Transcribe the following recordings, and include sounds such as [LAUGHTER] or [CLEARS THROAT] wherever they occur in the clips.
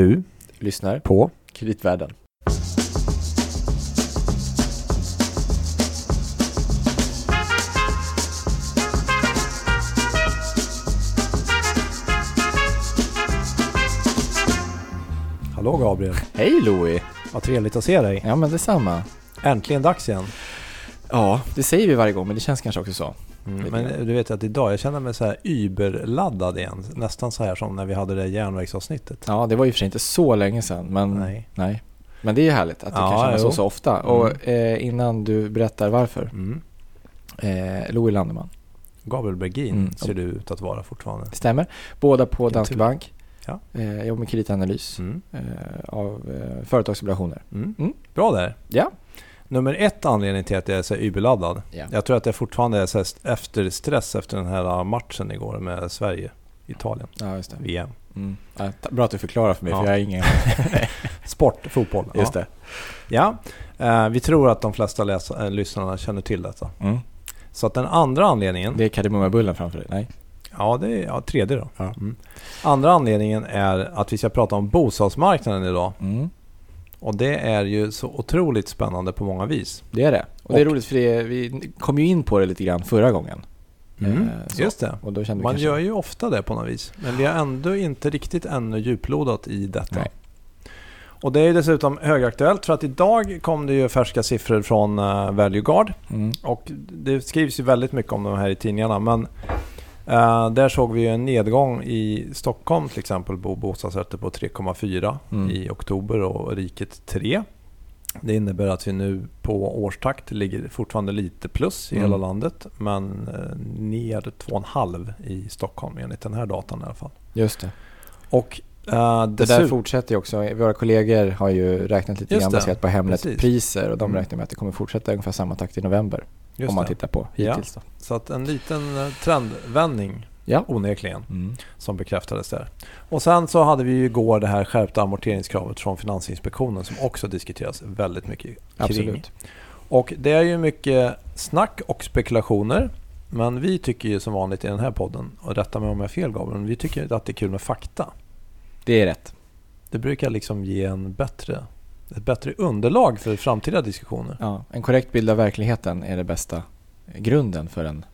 Du lyssnar på Kreditvärlden. Hallå Gabriel. Hej Louie! Vad trevligt att se dig. Ja men detsamma. Äntligen dags igen. Ja, det säger vi varje gång men det känns kanske också så. Mm, men du vet att idag, jag känner mig så här überladdad igen. Nästan så här som när vi hade det järnvägsavsnittet. Ja, det var och för sig inte så länge sedan men Nej. nej. Men det är ju härligt att det Ja, kan kännas så så ofta. Och eh, innan du berättar varför. Mm. Eh, Louie Landeman. Gabriel Bergin Mm. ser du ut att vara fortfarande. Stämmer. Båda på Danske. Bank. Ja. Eh, jobbar med kreditanalys Mm. eh, av eh, företagsobligationer. Mm. Mm. Bra där. Ja. Nummer ett anledning till att jag är så überladdad. ja. Jag tror att det fortfarande är så efter stress efter den här matchen igår med Sverige. Italien, Ja, just det. VM. Mm. Ja, bra att du förklarar för mig Ja. för jag har ingen... [LAUGHS] Sport, fotboll. Just det. Ja, eh, vi tror att de flesta läsa, äh, lyssnarna känner till detta. Mm. Så att den andra anledningen, Det är kardemummabullen framför dig? Nej? ja det är ja, tredje då. Mm. Andra anledningen är att vi ska prata om bostadsmarknaden idag. Mm. Och det är ju så otroligt spännande på många vis. Det är det. Och, det är Och- roligt för det, vi kom ju in på det lite grann förra gången. Eh, så. Just det. Och Man kanske... gör ju ofta det på något vis. Men vi har ändå inte riktigt ännu djuplodat i detta. Nej. Och det är dessutom högaktuellt för att idag kom det ju färska siffror från uh, Value Guard. Mm. Och det skrivs ju väldigt mycket om de här i tidningarna. Men eh, där såg vi en nedgång i Stockholm till exempel på bostadsrätter på 3,4 Mm. i oktober och riket 3. Det innebär att vi nu på årstakt ligger fortfarande lite plus i Mm. hela landet. Men eh, ner 2,5 i Stockholm enligt den här datan i alla fall. Just det. Och eh, Det där fortsätter ju också. Våra kollegor har ju räknat lite grann baserat på Hemnet-priser och de Mm. räknar med att det kommer fortsätta ungefär samma takt i november. Just om man det. tittar på Ja. hittills då. Så att en liten eh, trendvändning Ja. onekligen. Mm. som bekräftades där. Och sen så hade vi ju igår det här skärpta amorteringskravet från Finansinspektionen som också diskuteras väldigt mycket kring. Absolut. Och det är ju mycket snack och spekulationer. Men vi tycker ju som vanligt i den här podden, och rätta mig om jag har fel Gabriel, men vi tycker att det är kul med fakta. Det är rätt. Det brukar liksom ge en bättre, ett bättre underlag för framtida diskussioner. Ja. En korrekt bild av verkligheten är det bästa grunden för en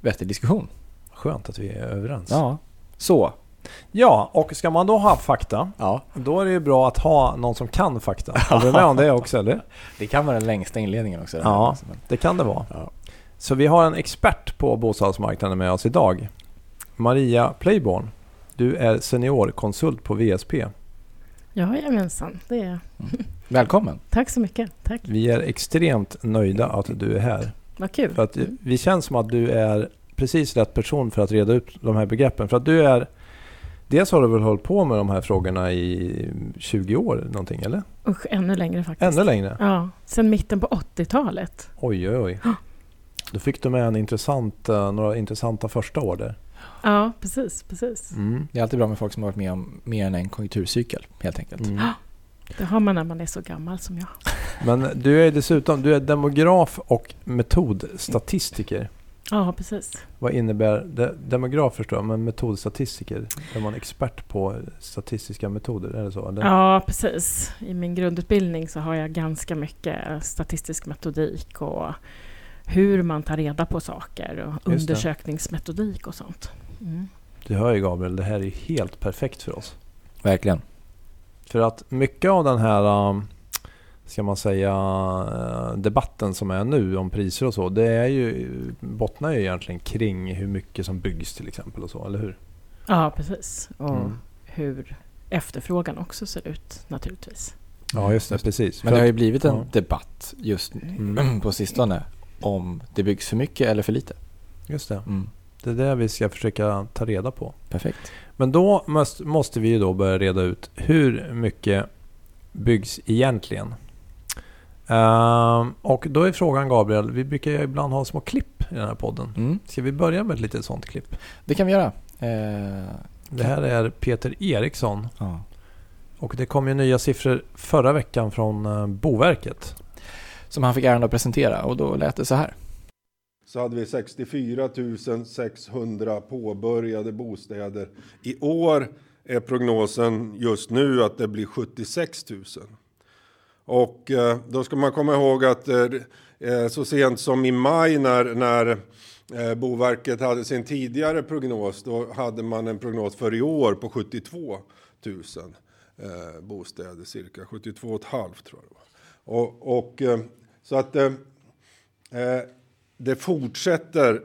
vettig diskussion. Skönt att vi är överens. Ja. Så. ja, och ska man då ha fakta, Ja. då är det ju bra att ha någon som kan fakta. Håller du med om det också eller? [LAUGHS] Det kan vara den längsta inledningen också. Ja. Men- Det kan det vara. Ja. Så vi har en expert på bostadsmarknaden med oss idag. Maria Playborn. Du är seniorkonsult på VSP. Jajamensan, det är jag. Välkommen. Tack så mycket. Tack. Vi är extremt nöjda att du är här. Vad kul. För att vi känns som att du är precis rätt person för att reda ut de här begreppen. För att du är... Dels har du väl hållit på med de här frågorna i 20 år någonting eller? Usch, ännu längre faktiskt. Ännu längre? Ja, sen mitten på 80-talet. Oj oj oj. Då fick du med en intressant, eh, några intressanta första år där. Ja, precis, precis. Mm. Det är alltid bra med folk som har varit med om mer än en konjunkturcykel helt enkelt. Mm. Det har man när man är så gammal som jag. [LAUGHS] Men du är dessutom du är demograf och metodstatistiker. Ja, precis. Vad innebär det? Demograf förstår jag, men metodstatistiker? Är man expert på statistiska metoder? Är det så? Eller? Ja, precis. I min grundutbildning så har jag ganska mycket statistisk metodik och hur man tar reda på saker och undersökningsmetodik och sånt. Mm. Du hör ju Gabriel, det här är helt perfekt för oss. Verkligen. För att mycket av den här, um, ska man säga, uh, debatten som är nu om priser och så, det är ju, bottnar ju egentligen kring hur mycket som byggs till exempel och så, eller hur? Ja, precis. Och Mm. hur efterfrågan också ser ut naturligtvis. Ja, just det, precis. Men det har ju blivit en ja. debatt just Mm. på sistone om det byggs för mycket eller för lite. Just det. Mm. Det är det vi ska försöka ta reda på. Perfekt. Men då måste, vi ju då börja reda ut hur mycket byggs egentligen? Ehm, och då är frågan Gabriel, vi brukar ju ibland ha små klipp i den här podden. Mm. Ska vi börja med ett litet sånt klipp? Det kan vi göra. Eh, Det här är Peter Eriksson ja. och det kom ju nya siffror förra veckan från eh, Boverket. Som han fick äran att presentera och då lät det så här så hade vi 64 600 påbörjade bostäder. I år är prognosen just nu att det blir 76 000. Och eh, då ska man komma ihåg att eh, eh, så sent som i maj när, när eh, Boverket hade sin tidigare prognos, då hade man en prognos för i år på 72 000 eh, bostäder, cirka 72 500 tror jag det var. Och, och eh, så att det fortsätter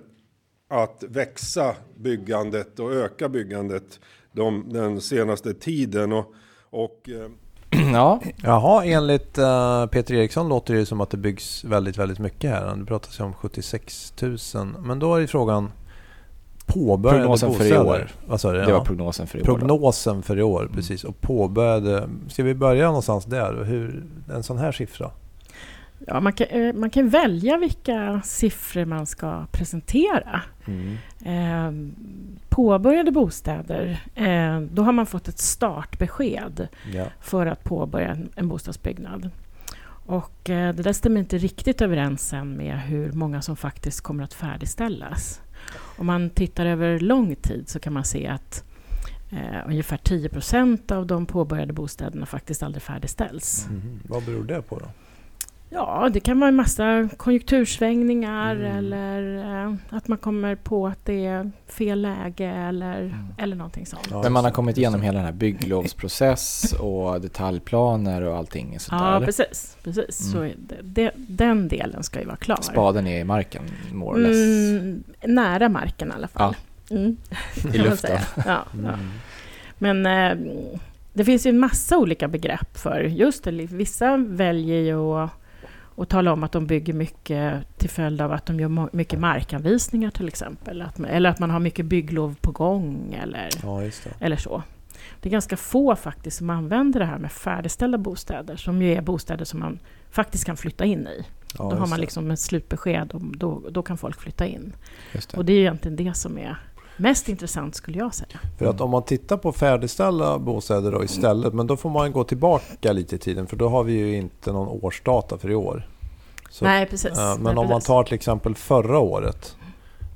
att växa byggandet och öka byggandet de, den senaste tiden. Och, och eh, [CLEARS THROAT] ja, Jaha, enligt uh, Peter Eriksson låter det som att det byggs väldigt, väldigt mycket här. Det pratas ju om 76 000. Men då är ju frågan påbörjade Prognosen för i bostäder. år. Vad sa du? det Ja. var prognosen för i år. då. Prognosen för i år, precis. Och påbörjade... Ska vi börja någonstans där? Hur, en sån här siffra? Ja, man, kan, eh, man kan välja vilka siffror man ska presentera. Mm. Eh, påbörjade bostäder, eh, då har man fått ett startbesked Ja. för att påbörja en, en bostadsbyggnad. Och eh, det där stämmer inte riktigt överens sen med hur många som faktiskt kommer att färdigställas. Om man tittar över lång tid så kan man se att eh, ungefär 10 procent av de påbörjade bostäderna faktiskt aldrig färdigställs. Mhm. Vad beror det på då? Ja, det kan vara en massa konjunktursvängningar Mm. eller eh, att man kommer på att det är fel läge eller, Mm. eller någonting sånt. Ja, Men man har kommit igenom hela den här bygglovsprocess och detaljplaner och allting sånt där. Ja, eller? precis. precis. Så Mm. det, det, den delen ska ju vara klar. Spaden är i marken, more or less. Mm, nära marken i alla fall. Mm. [LAUGHS] I luften. säga. Ja, ja. Mm. Men eh, det finns ju en massa olika begrepp för just det. Vissa väljer ju att, att tala om att de bygger mycket till följd av att de gör mycket markanvisningar till exempel. Att, eller att man har mycket bygglov på gång eller, Ja, eller så. Det är ganska få faktiskt som använder det här med färdigställda bostäder som ju är bostäder som man faktiskt kan flytta in i. Ja, då har man liksom ett slutbesked och då, då kan folk flytta in. Det. Och det är ju egentligen det som är mest intressant skulle jag säga. För att om man tittar på färdigställda bostäder då istället, men då får man gå tillbaka lite i tiden för då har vi ju inte någon årsdata för i år. Så, Nej, precis. men Nej, om man precis. tar till exempel förra året,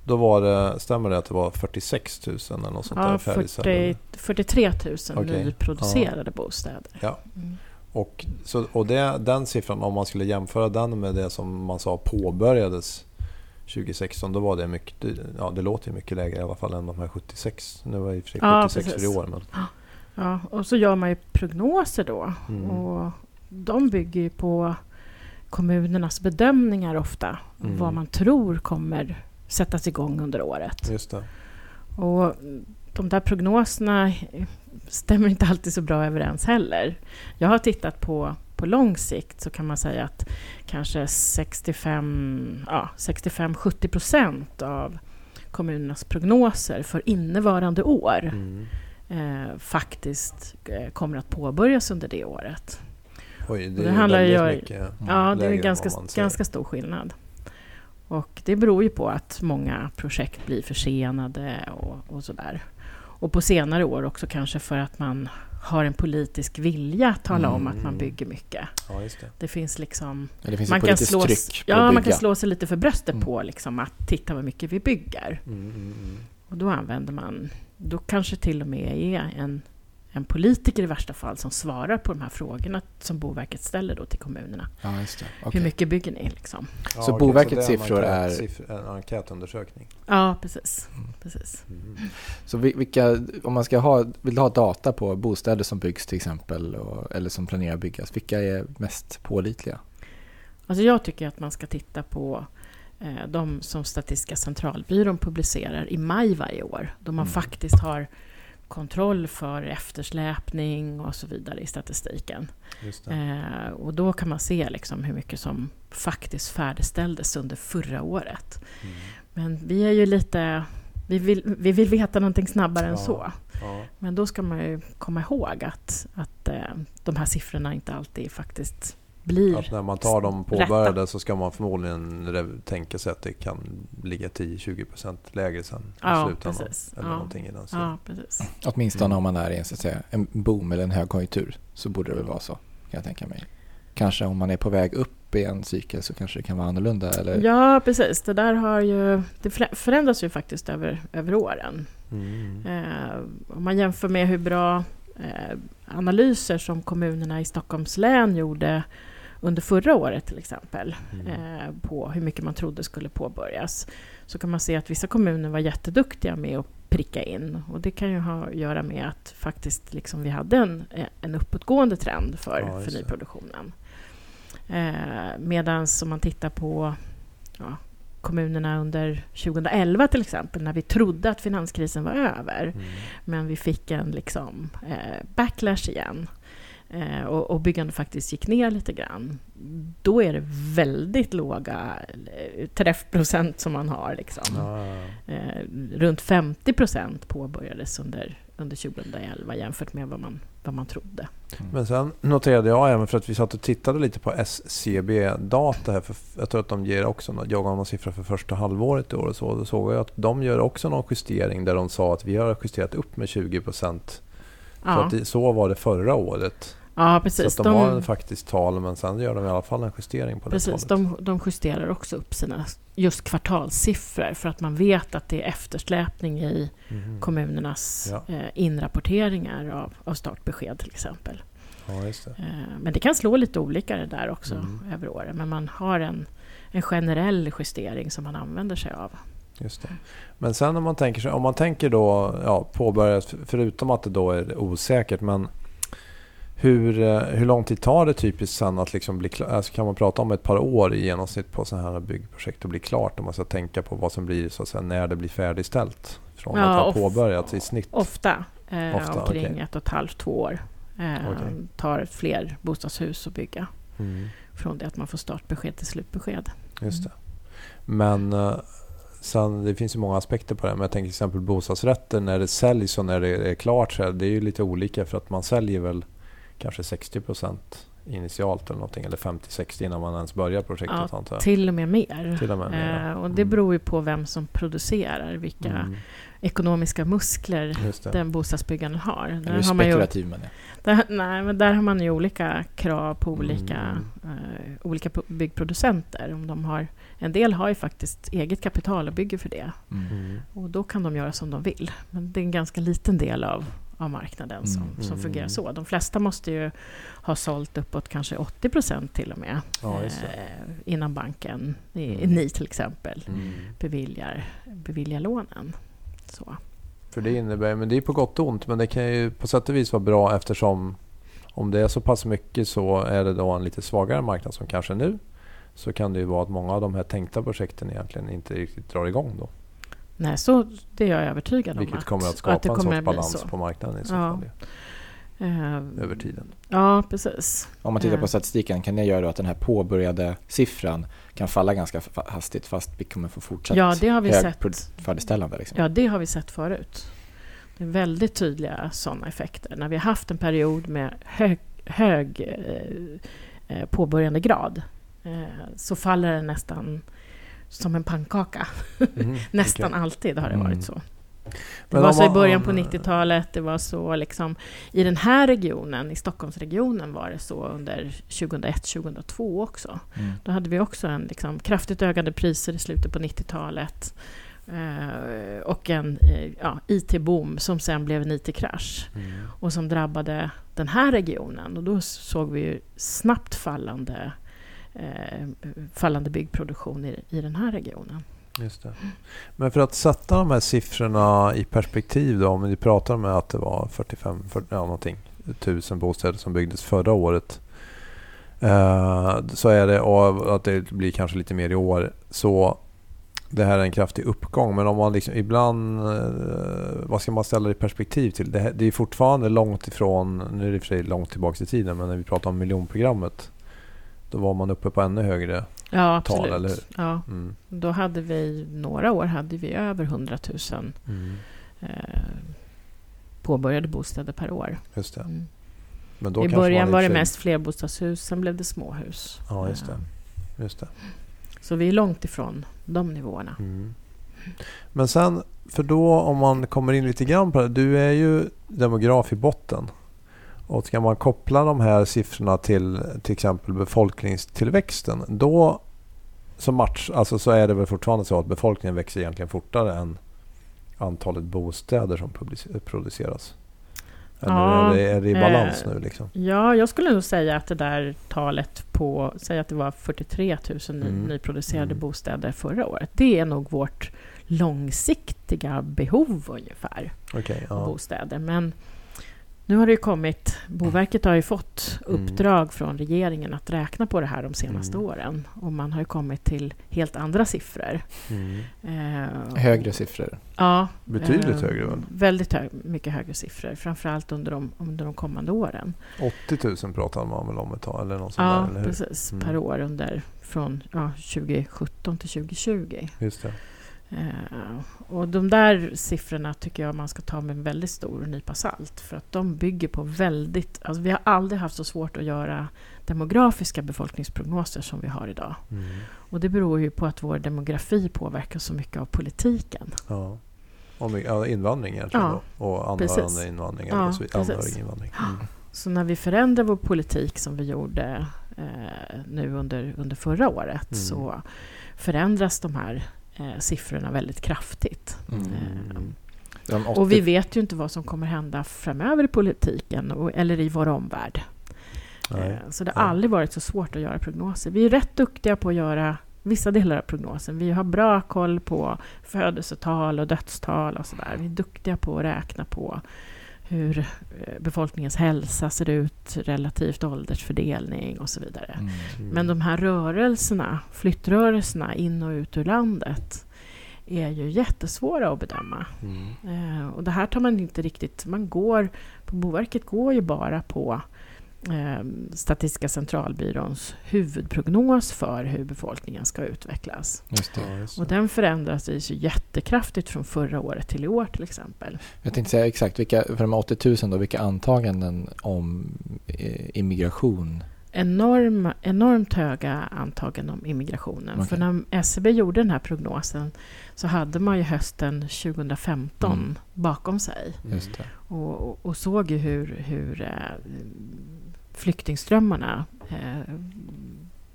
då var det, stämmer det att det var 46 000 eller något sånt Ja, där 40, färdigställda? 43 000 Okej. nyproducerade bostäder. Ja. Mm. Och, så, och det, den siffran, om man skulle jämföra den med det som man sa påbörjades 2016, då var det mycket, ja det låter ju mycket lägre i alla fall än de här 76. Nu var det i och för sig Ja, 76 för i år men... Ja, och så gör man ju prognoser då. Mm. Och de bygger ju på kommunernas bedömningar ofta. Mm. Vad man tror kommer sättas igång under året. Just det. Och de där prognoserna stämmer inte alltid så bra överens heller. Jag har tittat på, på lång sikt så kan man säga att kanske 65, ja, 65-70 procent av kommunernas prognoser för innevarande år Mm. eh, faktiskt eh, kommer att påbörjas under det året. Oj, det, det är handlar ju- mycket. Ja, det är ganska, ganska stor skillnad. Och det beror ju på att många projekt blir försenade och, och sådär. Och på senare år också kanske för att man har en politisk vilja att tala om att man Mm. bygger mycket. Ja, just det. Det finns liksom... Ja, det finns man kan, slå, ja, man kan slå sig lite för bröstet Mm. på liksom att titta vad mycket vi bygger. Mm, mm, mm. Och då använder man... Då kanske till och med är en, en politiker i värsta fall som svarar på de här frågorna som Boverket ställer då till kommunerna. Ja, just det. Okej. Hur mycket bygger ni liksom? Ja, Så okej, Boverkets en siffror är- siffror- En enkätundersökning. Ja, precis. precis. Mm. Så vi- vilka, om man ska ha, vill ha data på bostäder som byggs till exempel och, eller som planerar att byggas, vilka är mest pålitliga? Alltså jag tycker att man ska titta på eh, de som Statistiska centralbyrån publicerar i maj varje år. Då man Mm. faktiskt har kontroll för eftersläpning och så vidare i statistiken. Eh, och då kan man se liksom hur mycket som faktiskt färdigställdes under förra året. Mm. Men vi är ju lite... Vi vill, vi vill veta någonting snabbare än Ja. så. Ja. Men då ska man ju komma ihåg att, att eh, de här siffrorna inte alltid faktiskt blir... Att när man tar de rätta. påbörjade så ska man förmodligen tänka sig att det kan ligga 10-20% lägre sen i Ja, slutändan. precis. Eller Ja. någonting i den. Ja, precis. Åtminstone Mm. om man är i en, så att säga, en boom eller en högkonjunktur så borde det väl vara så, kan jag tänka mig. kanske om man är på väg upp i en cykel så kanske det kan vara annorlunda? Eller? Ja, precis. Det där har ju, det förändras ju faktiskt över, över åren. Mm. Eh, om man jämför med hur bra eh, analyser som kommunerna i Stockholms län gjorde under förra året till exempel, Mm. eh, på hur mycket man trodde skulle påbörjas, så kan man se att vissa kommuner var jätteduktiga med att pricka in. Och det kan ju ha att göra med att faktiskt liksom vi hade en, en uppåtgående trend för, Ja, för nyproduktionen. Eh, Medan om man tittar på ja, kommunerna under 2011 till exempel, när vi trodde att finanskrisen var över, Mm. men vi fick en liksom, eh, backlash igen eh, och, och byggandet faktiskt gick ner lite grann. Då är det väldigt låga eh, träffprocent som man har. Liksom. Ja. Eh, runt 50 procent påbörjades under, under 2011 jämfört med vad man, vad man trodde. Men sen noterade jag även för att vi satt och tittade lite på SCB-data här. För jag tror att de ger också någon, jag har någon siffra för första halvåret i år och så. Då såg jag att de gör också någon justering där de sa att vi har justerat upp med 20 procent. Så, Ja, att det, så var det förra året. Ja Så precis. att de, har en faktiskt tal men sen gör de i alla fall en justering på det Precis, de, de justerar också upp sina just kvartalssiffror för att man vet att det är eftersläpning i Mhm. kommunernas Ja. eh, inrapporteringar av, av startbesked till exempel. Ja, det. Eh, men det kan slå lite olika det där också Mm. över åren. Men man har en, en generell justering som man använder sig av. Just det. Men sen om man tänker, om man tänker då ja, påbörjat, förutom att det då är osäkert, men hur, eh, hur lång tid tar det typiskt sen att liksom bli klar? Alltså kan man prata om ett par år i genomsnitt på sådana här byggprojekt och bli klart? Om man ska tänka på vad som blir så att säga, när det blir färdigställt från Ja, att ha of- påbörjats i snitt. Ofta, eh, Ofta, omkring okej. ett och ett halvt, två år. Eh, Okej. tar fler bostadshus att bygga Mm, från det att man får startbesked till slutbesked. just det. Men eh, sen, det finns ju många aspekter på det. Men jag tänker till exempel bostadsrätter när det säljs och när det är klart. Så här, det är ju lite olika för att man säljer väl kanske 60% initialt eller någonting. Eller 50-60 innan man ens börjar projektet Ja, antar jag. Till och med mer. Till och med mer, ja. Eh, och det Mm. beror ju på vem som producerar, vilka Mm, ekonomiska muskler den bostadsbyggaren har. Är Där du har, man ju, spekulativ med det? där, nej, men där har man ju olika krav på olika, Mm. eh, olika pro- byggproducenter. Om de har, en del har ju faktiskt eget kapital och bygger för det. Mm. Mm, Och då kan de göra som de vill. Men det är en ganska liten del av, av marknaden som, Mm. som Mm. fungerar så. De flesta måste ju ha sålt uppåt kanske 80 procent till och med Ja, eh, innan banken, i, Mm. ni till exempel, Mm. beviljar, beviljar lånen. Så. För det innebär, men det är på gott och ont, men det kan ju på sätt och vis vara bra eftersom om det är så pass mycket så är det då en lite svagare marknad som kanske nu. Så kan det ju vara att många av de här tänkta projekten egentligen inte riktigt drar igång då. Nej, så det är jag övertygad om. Vilket att, kommer att det skapa en kommer sorts balans så. på marknaden i så Ja. fall ju, Eh, över tiden. Ja, precis. Om man tittar på statistiken, kan det göra då att den här påbörjade siffran kan falla ganska hastigt fast vi kommer få fortsatt Ja, det har vi sett. Liksom. Ja, det har vi sett förut. Det är väldigt tydliga sådana effekter. När vi har haft en period med hög, hög eh, eh, påbörjande grad eh, så faller det nästan som en pannkaka. Mhm, [LAUGHS] Nästan okej. alltid har det Mm. varit så. Det Men var så i början på om- 90-talet. Det var så liksom, I den här regionen, i Stockholmsregionen, var det så under 2001-2002 också. Mm. Då hade vi också en liksom, kraftigt ökande priser i slutet på 90-talet. Eh, och en eh, ja, IT-boom som sen blev en IT-krasch Mm. och som drabbade den här regionen. Och då såg vi snabbt fallande, Eh, fallande byggproduktion i, i den här regionen. Just det. Men för att sätta de här siffrorna i perspektiv då. Om vi pratar om att det var 45 40, ja, någonting, tusen bostäder som byggdes förra året. Eh, så är det, och att det blir kanske lite mer i år. Så det här är en kraftig uppgång. Men om man liksom ibland, eh, vad ska man ställa det i perspektiv till? Det, här- det är fortfarande långt ifrån, nu är det i och för sig långt tillbaka i tiden, men när vi pratar om miljonprogrammet. Då var man uppe på ännu högre. Ja, Tal, eller hur? Ja, Mm. då hade vi, några år hade vi över 100 000 Mm. eh, påbörjade bostäder per år. Just det. Mm. Men då I början var det mest flerbostadshus, sen blev det småhus. Ja, just det. Eh, Just det. Så vi är långt ifrån de nivåerna. Mm. Men sen, för då om man kommer in lite grann på det. Du är ju demograf i botten. Och ska man koppla de här siffrorna till till exempel befolkningstillväxten då så, match, alltså så är det väl fortfarande så att befolkningen växer egentligen fortare än antalet bostäder som produceras? Eller ja, är, det, är det i balans eh, nu? Liksom? Ja, jag skulle nog säga att det där talet på, säg att det var 43 000 mm. nyproducerade mm. bostäder förra året. Det är nog vårt långsiktiga behov ungefär okay, ja. av bostäder. Men nu har det ju kommit, Boverket har ju fått mm. uppdrag mm. från regeringen att räkna på det här de senaste mm. åren. Och man har ju kommit till helt andra siffror. Mm. Eh, högre siffror? Ja. Betydligt eh, högre väl? Väldigt hög, mycket högre siffror. Framförallt under de, under de kommande åren. 80 000 pratar man väl om ett tag? Eller något ja, där, eller precis. Per mm. år under, från ja, 2017 till 2020. Just det. Eh, och de där siffrorna tycker jag man ska ta med en väldigt stor nypa salt. För att de bygger på väldigt... Alltså vi har aldrig haft så svårt att göra demografiska befolkningsprognoser som vi har idag. Mm. Och det beror ju på att vår demografi påverkas så mycket av politiken. Ja. Ja, invandring egentligen ja, då, och anhörande invandring. Ja, anhöriginvandring. Mm. Så när vi förändrar vår politik som vi gjorde eh, nu under, under förra året mm. så förändras de här eh, siffrorna väldigt kraftigt. Mm. Eh, och vi vet ju inte vad som kommer hända framöver i politiken och, eller i vår omvärld. Eh, så det har aldrig varit så svårt att göra prognoser. Vi är rätt duktiga på att göra vissa delar av prognosen. Vi har bra koll på födelsetal och dödstal och sådär. Vi är duktiga på att räkna på hur eh, befolkningens hälsa ser ut relativt åldersfördelning och så vidare. Mm. Men de här rörelserna, flyttrörelserna in och ut ur landet är ju jättesvåra att bedöma. Mm. Eh, och det här tar man inte riktigt... Man går, på Boverket går ju bara på Statistiska centralbyråns huvudprognos för hur befolkningen ska utvecklas. Och den förändras ju jättekraftigt från förra året till i år till exempel. Jag tänkte säga exakt, vilka, för de 80 000 då, vilka antaganden om eh, immigration Enorm, enormt höga antaganden om immigrationen. Okay. För när SCB e gjorde den här prognosen så hade man ju hösten 2015 mm. bakom sig. Och, och, och, såg ju hur, hur eh, flyktingströmmarna eh,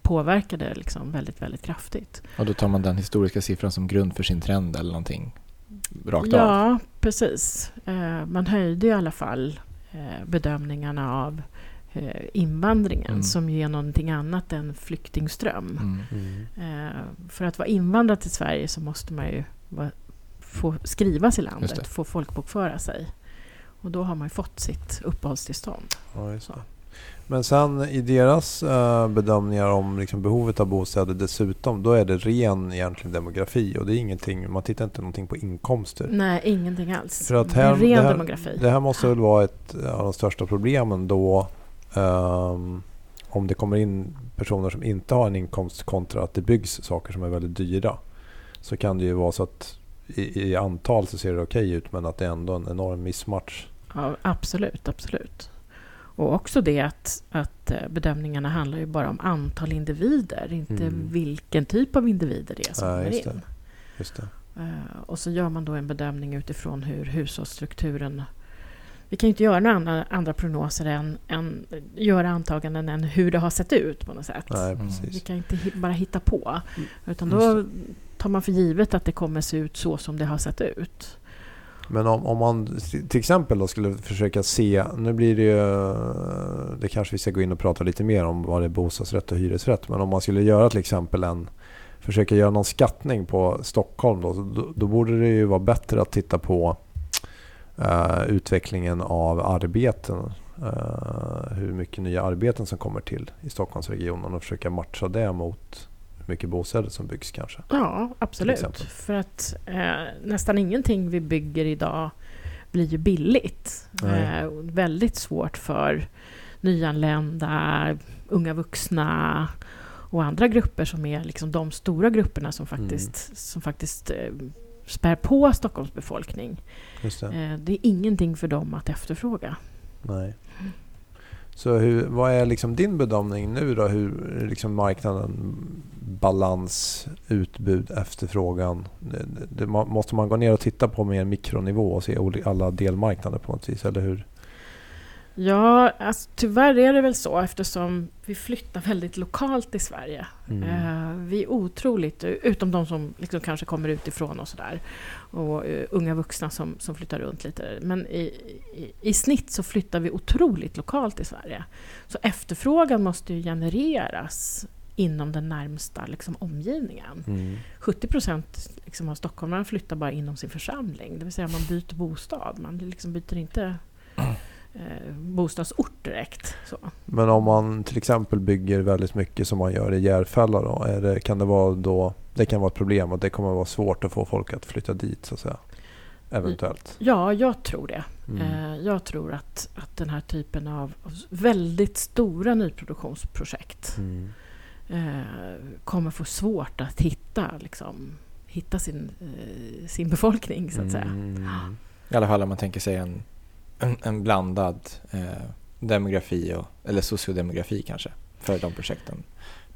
påverkade liksom väldigt, väldigt kraftigt. Och då tar man den historiska siffran som grund för sin trend eller någonting rakt ja, av? Ja, precis. Eh, man höjde i alla fall eh, bedömningarna av invandringen mm. som ju är någonting annat än flyktingström. Mm. Mm. För att vara invandrad till Sverige så måste man ju få skrivas i landet, få folkbokföra sig. Och då har man ju fått sitt uppehållstillstånd. Ja, men sen i deras uh, bedömningar om liksom behovet av bostäder dessutom, då är det ren egentligen demografi och det är ingenting, man tittar inte någonting på inkomster. Nej, ingenting alls. För att här, ren det här, demografi. Det här måste väl vara ett av de största problemen då um, om det kommer in personer som inte har en inkomst kontra att det byggs saker som är väldigt dyra. Så kan det ju vara så att i, i antal så ser det okej ut men att det är ändå en enorm missmatch. Ja, absolut, absolut. Och också det att, att eh, bedömningarna handlar ju bara om antal individer, inte mm. vilken typ av individer det är som ja, kommer in. Det. Just det. Uh, och så gör man då en bedömning utifrån hur hushållsstrukturen... Vi kan ju inte göra några andra, andra prognoser än, än göra antaganden än hur det har sett ut på något sätt. Nej, vi kan inte bara hitta på. Mm. Utan då tar man för givet att det kommer se ut så som det har sett ut. Men om, om man till exempel då skulle försöka se, nu blir det ju, det kanske vi ska gå in och prata lite mer om vad det är bostadsrätt och hyresrätt. Men om man skulle göra till exempel en, försöka göra någon skattning på Stockholm då, då, då borde det ju vara bättre att titta på eh, utvecklingen av arbeten. eh, hur mycket nya arbeten som kommer till i Stockholmsregionen och försöka matcha det mot mycket bostäder som byggs kanske? Ja, absolut. För att eh, nästan ingenting vi bygger idag blir ju billigt. Eh, väldigt svårt för nyanlända, unga vuxna och andra grupper som är liksom de stora grupperna som faktiskt, mm. som faktiskt eh, spär på Stockholms befolkning. Det. Eh, det. är ingenting för dem att efterfråga. Nej. Så hur, vad är liksom din bedömning nu då? Hur liksom marknaden balans, utbud, efterfrågan. Det, det, måste man gå ner och titta på mer mikronivå och se alla delmarknader på något vis, eller hur? Ja, alltså, tyvärr är det väl så eftersom vi flyttar väldigt lokalt i Sverige. Mm. Eh, vi är otroligt, utom de som liksom kanske kommer utifrån och sådär, och eh, unga vuxna som, som flyttar runt lite. Men i, i, i snitt så flyttar vi otroligt lokalt i Sverige. Så efterfrågan måste ju genereras inom den närmsta liksom, omgivningen. Mm. 70 procent liksom, av stockholmarna flyttar bara inom sin församling. Det vill säga man byter bostad. Man liksom byter inte bostadsort direkt. Så. Men om man till exempel bygger väldigt mycket som man gör i Järfälla då, är det, kan det vara då, det kan vara ett problem och det kommer vara svårt att få folk att flytta dit så att säga? Eventuellt. Ja, jag tror det. Mm. Eh, jag tror att, att den här typen av väldigt stora nyproduktionsprojekt Mm. eh, kommer få svårt att hitta, liksom, hitta sin, eh, sin befolkning, så att säga. Mm. I alla fall om man tänker sig en, en, en blandad eh, demografi och, eller sociodemografi kanske för de projekten.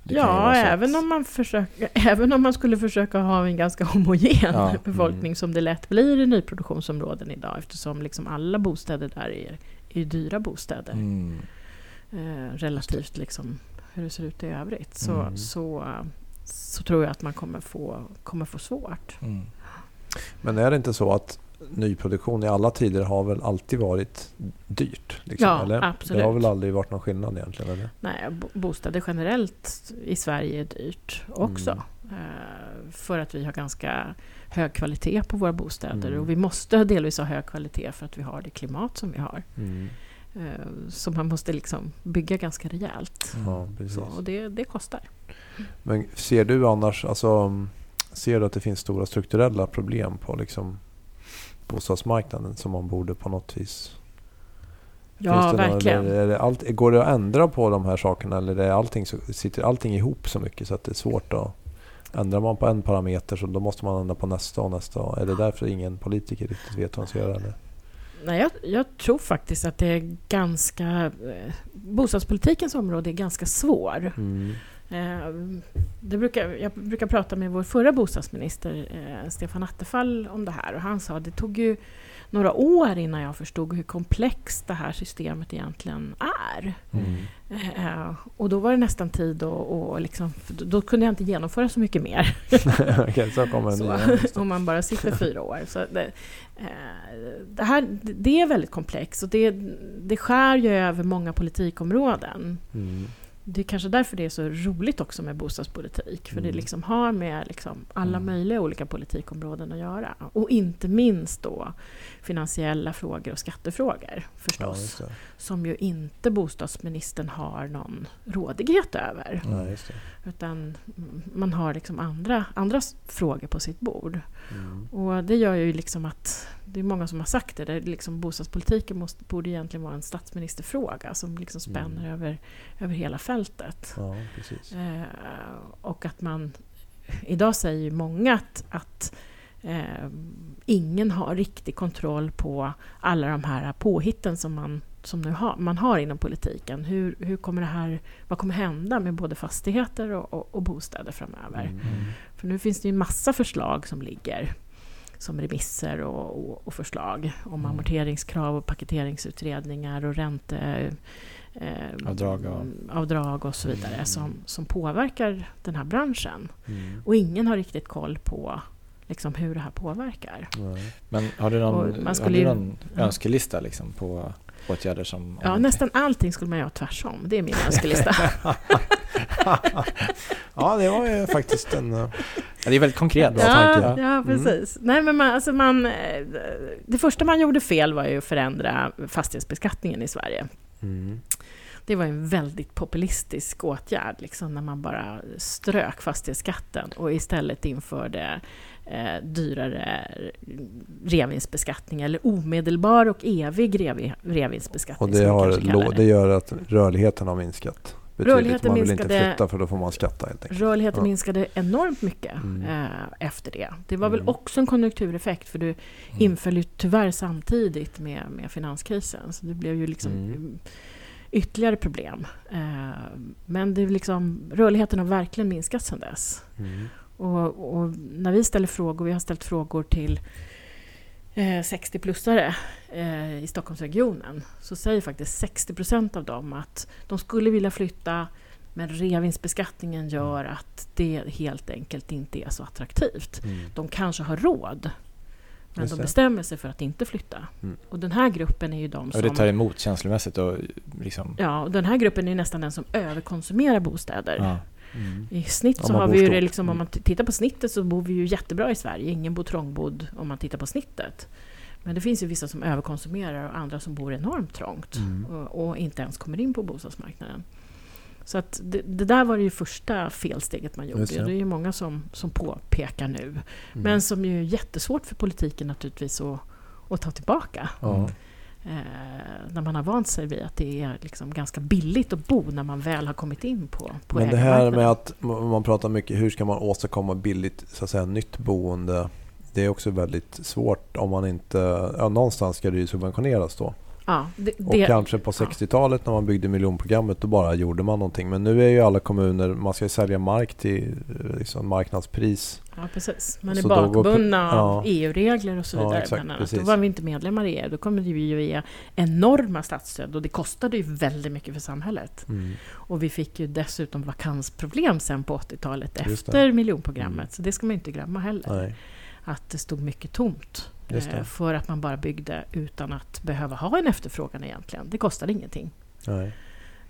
Det Ja, även om, man försöker, [LAUGHS] även om man skulle försöka ha en ganska homogen Ja, [LAUGHS] befolkning mm. som det lätt blir i nyproduktionsområden idag eftersom liksom alla bostäder där är, är dyra bostäder Mm. eh, relativt liksom hur det ser ut i övrigt så, Mm. så, så tror jag att man kommer få, kommer få svårt. Mm. Men är det inte så att nyproduktion i alla tider har väl alltid varit dyrt? Liksom, Ja, eller? absolut. Det har väl aldrig varit någon skillnad egentligen? Eller? Nej, bo- bostäder generellt i Sverige är dyrt också. Mm. Eh, för att vi har ganska hög kvalitet på våra bostäder. Mm. Och vi måste delvis ha hög kvalitet för att vi har det klimat som vi har. Mm. Eh, så man måste liksom bygga ganska rejält. Ja, precis. Så, och det, det kostar. Men ser du annars, alltså, ser du att det finns stora strukturella problem på liksom bostadsmarknaden som man borde på något vis Ja, några- verkligen. eller är det allt, går det att ändra på de här sakerna eller är allting så, sitter allting ihop så mycket så att det är svårt att... Ändrar man på en parameter så då måste man ändra på nästa och nästa. Är det därför ingen politiker riktigt vet vad de ska göra? Eller? Nej, jag, jag tror faktiskt att det är ganska... Eh, bostadspolitikens område är ganska svår. Mm. Eh, det brukar, jag brukar prata med vår förra bostadsminister eh, Stefan Attefall om det här och han sa att det tog ju några år innan jag förstod hur komplext det här systemet egentligen är. Mm. Eh, och då var det nästan tid att och liksom, då kunde jag inte genomföra så mycket mer. [LAUGHS] Okej, så kommer [LAUGHS] Så, om man bara sitter fyra år. Så det, det, här, det är väldigt komplext och det, det skär ju över många politikområden. Mm. Det är kanske därför det är så roligt också med bostadspolitik. För det Mm. liksom har med liksom alla Mm. möjliga olika politikområden att göra. Och inte minst då finansiella frågor och skattefrågor Ja, förstås. det. som ju inte bostadsministern har någon rådighet över. Ja, det. Utan man har liksom andra, andra frågor på sitt bord. Mm. Och det gör ju liksom att, det är många som har sagt det, det är liksom bostadspolitiken måste, borde egentligen vara en statsministerfråga som liksom spänner Mm. över, över hela fältet. Ja. Eh, och att man, idag säger ju många att, att eh, ingen har riktig kontroll på alla de här påhitten som man, som nu har, man har inom politiken. Hur, hur kommer det här, vad kommer hända med både fastigheter och, och, och bostäder framöver? Mm. För nu finns det ju en massa förslag som ligger som remisser och, och, och förslag om Mm. amorteringskrav och paketeringsutredningar och ränte eh, Avdrag och- avdrag och så vidare Mm. som, som påverkar den här branschen. Mm. Och ingen har riktigt koll på liksom, hur det här påverkar. Nej. Men har du någon, Och man har du någon önskelista liksom på åtgärder som... Ja, nästan allting skulle man göra tvärsom. Det är min önskelista. [LAUGHS] ja, det var ju faktiskt en... eh, Ja, det är väldigt konkret. Bra ja, tanke. ja, precis. Nej, men man, alltså man, eh, det första man gjorde fel var ju att förändra fastighetsbeskattningen i Sverige. Mm. Det var en väldigt populistisk åtgärd, liksom, när man bara strök fastighetsskatten och istället införde eh, dyrare revinstbeskattning eller omedelbar och evig revi, revinstbeskattning. Och det, har, det gör att rörligheten har minskat. Rörligheten man vill minskade- inte flytta för då får man skatta. Rörligheten Ja. minskade enormt mycket Mm. eh, efter det. Det var väl Mm. också en konjunktureffekt för du Mm. inföll ju tyvärr samtidigt med, med finanskrisen. Så det blev ju liksom Mm. Ytterligare problem. Eh, men det liksom, rörligheten har verkligen minskat sedan dess. Mm. Och, och när vi ställer frågor, vi har ställt frågor till eh, 60-plussare eh, i Stockholmsregionen så säger faktiskt 60 procent av dem att de skulle vilja flytta men reavinstbeskattningen gör att det helt enkelt inte är så attraktivt. Mm. De kanske har råd men Just de bestämmer sig för att inte flytta. Mm. Och den här gruppen är ju de Och som... det tar emot känslomässigt och liksom... Ja, och den här gruppen är ju nästan den som överkonsumerar bostäder. Ja. Mm. I snitt så har vi ju det liksom, om Mm. man t- tittar på snittet så bor vi ju jättebra i Sverige. Ingen bor trångbodd om man tittar på snittet. Men det finns ju vissa som överkonsumerar och andra som bor enormt trångt Mm. och, och inte ens kommer in på bostadsmarknaden. Så att det, det där var det ju första felsteget man gjorde. Det. är ju många som, som påpekar nu. Mm. Men som ju är jättesvårt för politiken naturligtvis att, att ta tillbaka. Ja. Eh, när man har vant sig vid att det är liksom ganska billigt att bo när man väl har kommit in på, på Men det här med att man pratar mycket hur ska man åstadkomma billigt så att säga nytt boende. Det är också väldigt svårt om man inte, ja, någonstans ska det ju subventioneras då. Ja, det, Och kanske på 60-talet när man byggde miljonprogrammet då bara gjorde man någonting. Men nu är ju alla kommuner, man ska ju sälja mark till eh, liksom marknadspris. ja, precis. Man är Så då går- bakbundna av ja. EU-regler och så Ja, vidare. exakt, bland annat. Då var vi inte medlemmar i EU. Då kommer vi ju ge enorma statsstöd och det kostade ju väldigt mycket för samhället. Mm. Och vi fick ju dessutom vakansproblem sen på 80-talet Just det. efter miljonprogrammet. Mm. Så det ska man inte glömma heller. Nej. Att det stod mycket tomt. Det. eh, För att man bara byggde utan att behöva ha en efterfrågan egentligen. Det kostade ingenting. Nej.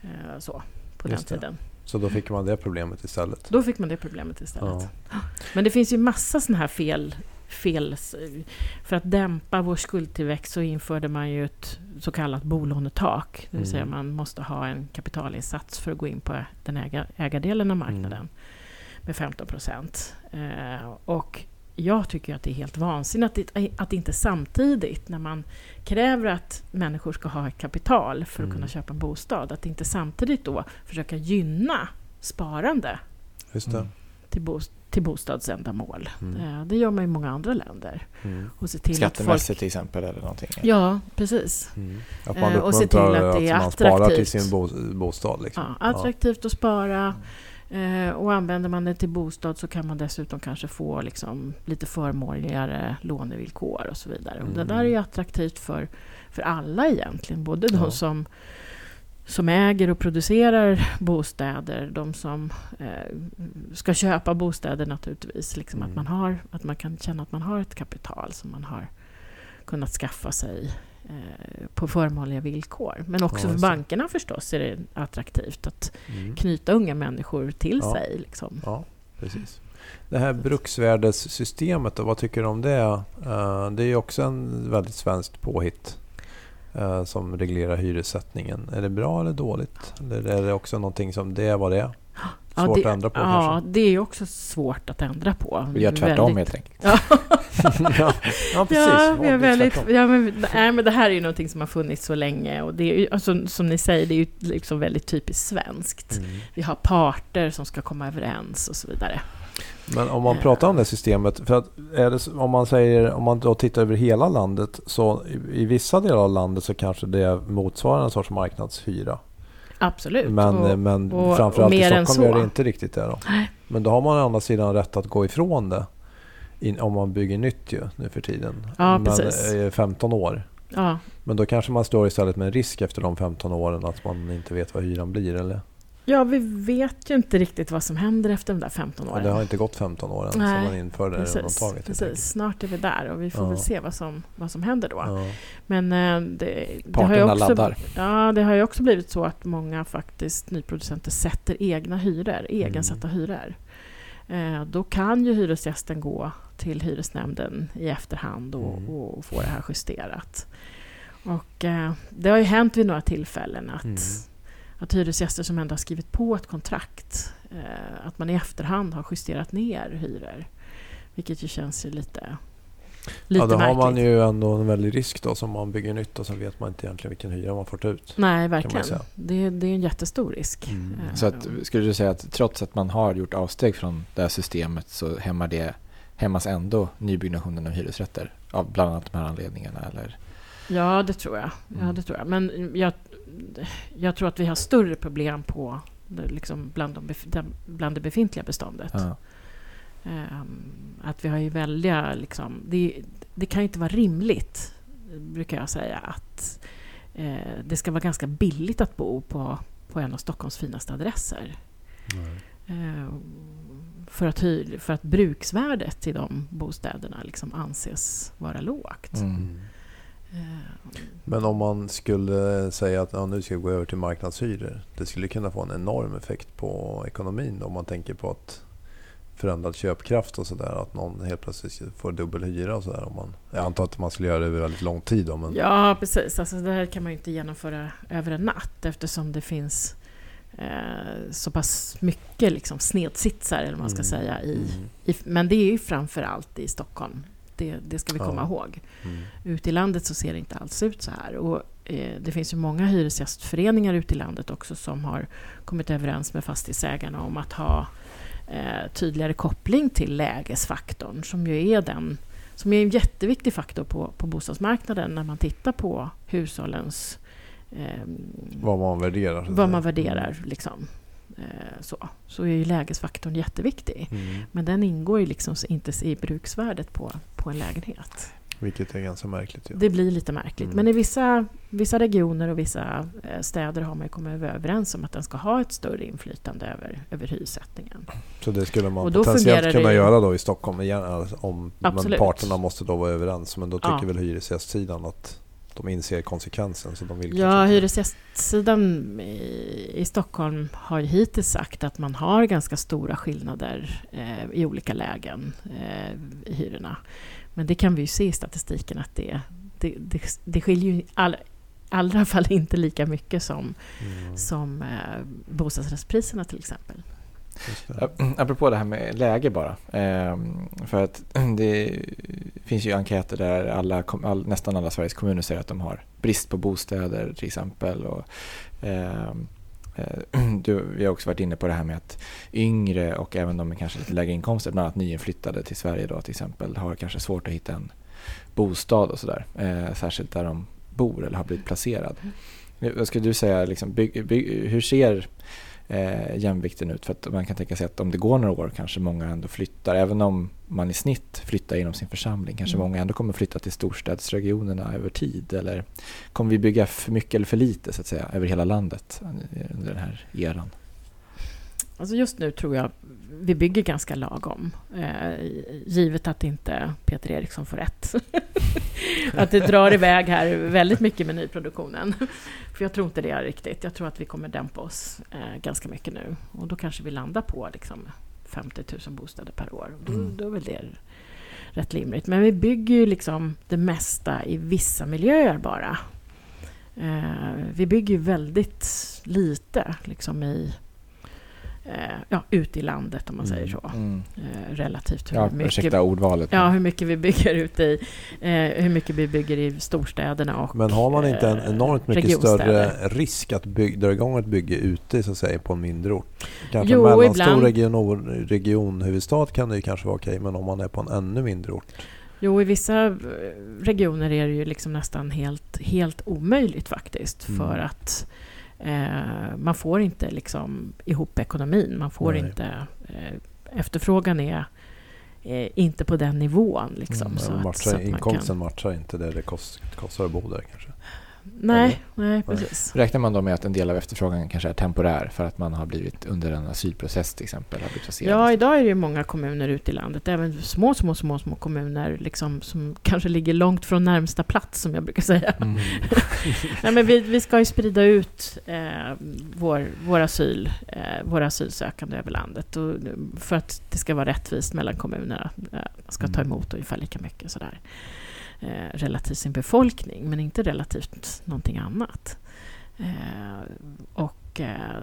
eh, Så, på Just den det. tiden. Så då fick man det problemet istället. Då fick man det problemet istället. Ja. Men det finns ju massa sådana här fel, fel... För att dämpa vår skuldtillväxt så införde man ju ett så kallat bolånetak. Det vill säga Mm. man måste ha en kapitalinsats för att gå in på den äga, ägardelen av marknaden Mm. med 15 procent. Eh, och jag tycker att det är helt vansinnigt att, det- att inte samtidigt när man kräver att människor ska ha kapital för att Mm. kunna köpa en bostad, att inte samtidigt då försöka gynna sparande det. Till, bos- till bostadsändamål. Mm. Eh, Det gör man i många andra länder. Mm. Och se till att Skattemässigt folk... till exempel eller någonting. Ja, precis. Mm. Att man Eh, och se till uppmuntrar att det är man sparar till sin bo, bostad. Liksom. Ja, attraktivt att spara. Eh, och använder man det till bostad så kan man dessutom kanske få liksom lite förmånligare lånevillkor och så vidare. Och det Mm. där är ju attraktivt för, för alla egentligen. Både de Ja. som, som äger och producerar bostäder, de som eh, ska köpa bostäder naturligtvis. Liksom Mm. att, man har, att man kan känna att man har ett kapital som man har kunnat skaffa sig på förmånliga villkor. Men också Ja, för bankerna förstås är det attraktivt att Mm. knyta unga människor till Ja. sig. Liksom. Ja, precis. Det här bruksvärdessystemet, då, vad tycker du om det? Eh, Det är också en väldigt svenskt påhitt eh, som reglerar hyressättningen. Är det bra eller dåligt? Eller är det också någonting som det är vad det är? Ja, Svårt det, att ändra på Ja, kanske? det är också svårt att ändra på. Vi gör tvärtom Väldigt- helt enkelt. Ja, [LAUGHS] precis. ja, vi är väldigt, tvärtom. ja men, nej, men det här är ju någonting som har funnits så länge och det är ju, alltså, som ni säger, det är ju liksom väldigt typiskt svenskt. Mm. Vi har parter som ska komma överens och så vidare. Men om man pratar om det systemet, för att det, om man säger, om man då tittar över hela landet, så i, i vissa delar av landet så kanske det motsvarar en sorts marknadshyra. Absolut. Men, och, men och- framförallt och i Stockholm gör det inte riktigt det då. Nej. Men då har man å andra sidan rätt att gå ifrån det in, om man bygger nytt ju nu för tiden. Ja, men precis. eh, 15 år. ja, Men då kanske man står istället med en risk efter de 15 åren att man inte vet vad hyran blir eller? Ja, vi vet ju inte riktigt vad som händer efter de där 15 Ja, åren. det har inte gått 15 år än Nej, sedan man införde det Precis, undantaget. helt precis. snart är vi där och vi får Ja. väl se vad som, vad som händer då. Ja. Men eh, det, det, har ju också, laddar. ja, det har ju också blivit så att många faktiskt nyproducenter sätter egna hyror, egensatta hyror. Eh, då kan ju hyresgästen gå till hyresnämnden i efterhand och, Mm. och få det här justerat. Och eh, det har ju hänt vid några tillfällen att, Mm. Att hyresgäster som ändå har skrivit på ett kontrakt, eh, att man i efterhand har justerat ner hyror. Vilket ju känns ju lite, lite ja, då har märkligt. man ju ändå en väldig risk då som man bygger nytt och så vet man inte egentligen vilken hyra man får ta ut. Nej, verkligen. Det, det är en jättestor risk. Mm. Eh, Så att, skulle du säga att trots att man har gjort avsteg från det här systemet så hämmar det, hämmas ändå nybyggnationen av hyresrätter? Av bland annat de här anledningarna eller? Ja, det tror jag. Ja, Mm. det tror jag. Men jag, jag tror att vi har större problem på liksom bland, de, bland det befintliga beståndet. Ja. Ehm, att vi har ju väldiga... Liksom, det, det kan ju inte vara rimligt, brukar jag säga, att eh, det ska vara ganska billigt att bo på, på en av Stockholms finaste adresser. Ehm, för att, hy, för att bruksvärdet i de bostäderna liksom anses vara lågt. Mm. Men om man skulle säga att ja, nu ska vi gå över till marknadshyror. Det skulle kunna få en enorm effekt på ekonomin om man tänker på att förändrad köpkraft och sådär. Att någon helt plötsligt får dubbel hyra och sådär. Jag antar att man skulle göra det över väldigt lång tid. Då, men... Ja, precis. Alltså, det här kan man ju inte genomföra över en natt eftersom det finns eh, så pass mycket liksom, snedsitsar, eller man ska Mm. säga. I, Mm. i, men det är ju framför allt i Stockholm. Det, det ska vi Ja. komma ihåg. Mm. Ute i landet så ser det inte alls ut så här. Och, eh, det finns ju många hyresgästföreningar ute i landet också som har kommit överens med fastighetsägarna om att ha eh, tydligare koppling till lägesfaktorn som ju är den som är en jätteviktig faktor på, på bostadsmarknaden när man tittar på hushållens eh, Vad man värderar. vad man värderar. Liksom. Eh, så, så är ju lägesfaktorn jätteviktig. Mm. Men den ingår ju liksom inte i bruksvärdet på, på en lägenhet. Vilket är ganska märkligt. Ju. Det blir lite märkligt. Mm. Men i vissa, vissa regioner och vissa eh, städer har man kommit överens om att den ska ha ett större inflytande över, över hyressättningen. Så det skulle man potentiellt kunna ju- göra då i Stockholm igen. alltså Om, men Absolut. parterna måste då vara överens. Men då tycker Ja. väl hyresgästsidan att de inser konsekvensen. Så de vill Ja, hyresgästsidan i, i Stockholm har ju hittills sagt att man har ganska stora skillnader eh, i olika lägen eh, i hyrorna. Men det kan vi ju se i statistiken att det, det, det, det skiljer ju i all, allra fall inte lika mycket som, Mm, som eh, bostadsrättspriserna till exempel. just det. Ap- Apropå det här med läge bara. Ehm, för att [CLEARS THROAT] det finns ju enkäter där alla, all, nästan alla Sveriges kommuner säger att de har brist på bostäder till exempel. Och, ehm, eh, [CLEARS THROAT] du, vi har också varit inne på det här med att yngre och även de med kanske lite lägre inkomster, bland annat nyinflyttade till Sverige då till exempel, har kanske svårt att hitta en bostad och sådär. Eh, särskilt där de bor eller har blivit placerad. Vad skulle du säga, liksom, bygg, bygg, hur ser eh, jämvikten ut? För att man kan tänka sig att om det går några år kanske många ändå flyttar. Även om man i snitt flyttar inom sin församling kanske Mm. många ändå kommer flytta till storstadsregionerna över tid. Eller kommer vi bygga för mycket eller för lite så att säga över hela landet under den här eran? Alltså just nu tror jag vi bygger ganska lagom. Eh, givet att inte Peter Eriksson får rätt. [LAUGHS] att det drar iväg här väldigt mycket med nyproduktionen. För jag tror inte det riktigt. Jag tror att vi kommer dämpa oss eh, ganska mycket nu. Och då kanske vi landar på liksom 50 000 bostäder per år. Då, Mm. då är väl det rätt limligt. Men vi bygger ju liksom det mesta i vissa miljöer bara. Eh, vi bygger ju väldigt lite liksom i ja, ute i landet om man säger så. Mm. Eh, relativt hur Ja, mycket ursäkta ordvalet. Ja, hur mycket vi bygger ute i, eh, hur mycket vi bygger i storstäderna och Men har man inte en eh, enormt mycket större risk att bygg, dra igång ett bygge ute så att säga, på en mindre ort? Kanske Jo, en mellanstor ibland. region, regionhuvudstad kan det ju kanske vara okej, men om man är på en ännu mindre ort? Jo, i vissa eh, regioner är det ju liksom nästan helt, helt omöjligt faktiskt. Mm. För att eh, man får inte liksom ihop ekonomin. Man får Nej. inte... Eh, efterfrågan är eh, inte på den nivån. Liksom, Mm, så Men att, så att inkomsten kan, matchar inte det det kost, kostar att bo där kanske? Nej, nej, precis. Räknar man då med att en del av efterfrågan kanske är temporär för att man har blivit under en asylprocess till exempel? Har blivit placerad? Ja, idag är det ju många kommuner ute i landet, även små, små, små, små kommuner liksom, som kanske ligger långt från närmsta plats, som jag brukar säga. Mm. [LAUGHS] Nej, men vi, vi ska ju sprida ut eh, vår, vår, asyl, eh, våra asylsökande över landet och, för att det ska vara rättvist mellan kommunerna. Eh, man ska ta Mm. emot ungefär lika mycket sådär, eh, relativt sin befolkning, men inte relativt någonting annat. Eh, och eh,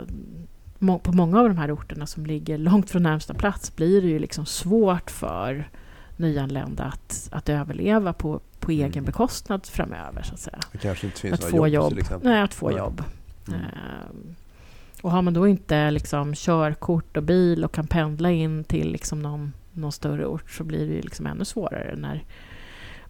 må, på många av de här orterna som ligger långt från närmsta plats blir det ju liksom svårt för nyanlända att, att överleva på, på egen Mm. bekostnad framöver. Så att säga. Det kanske inte finns Att få jobb, jobb. Nej, att få Nej. jobb. Mm. Ehm, och har man då inte liksom körkort och bil och kan pendla in till liksom någon, någon större ort så blir det ju liksom ännu svårare när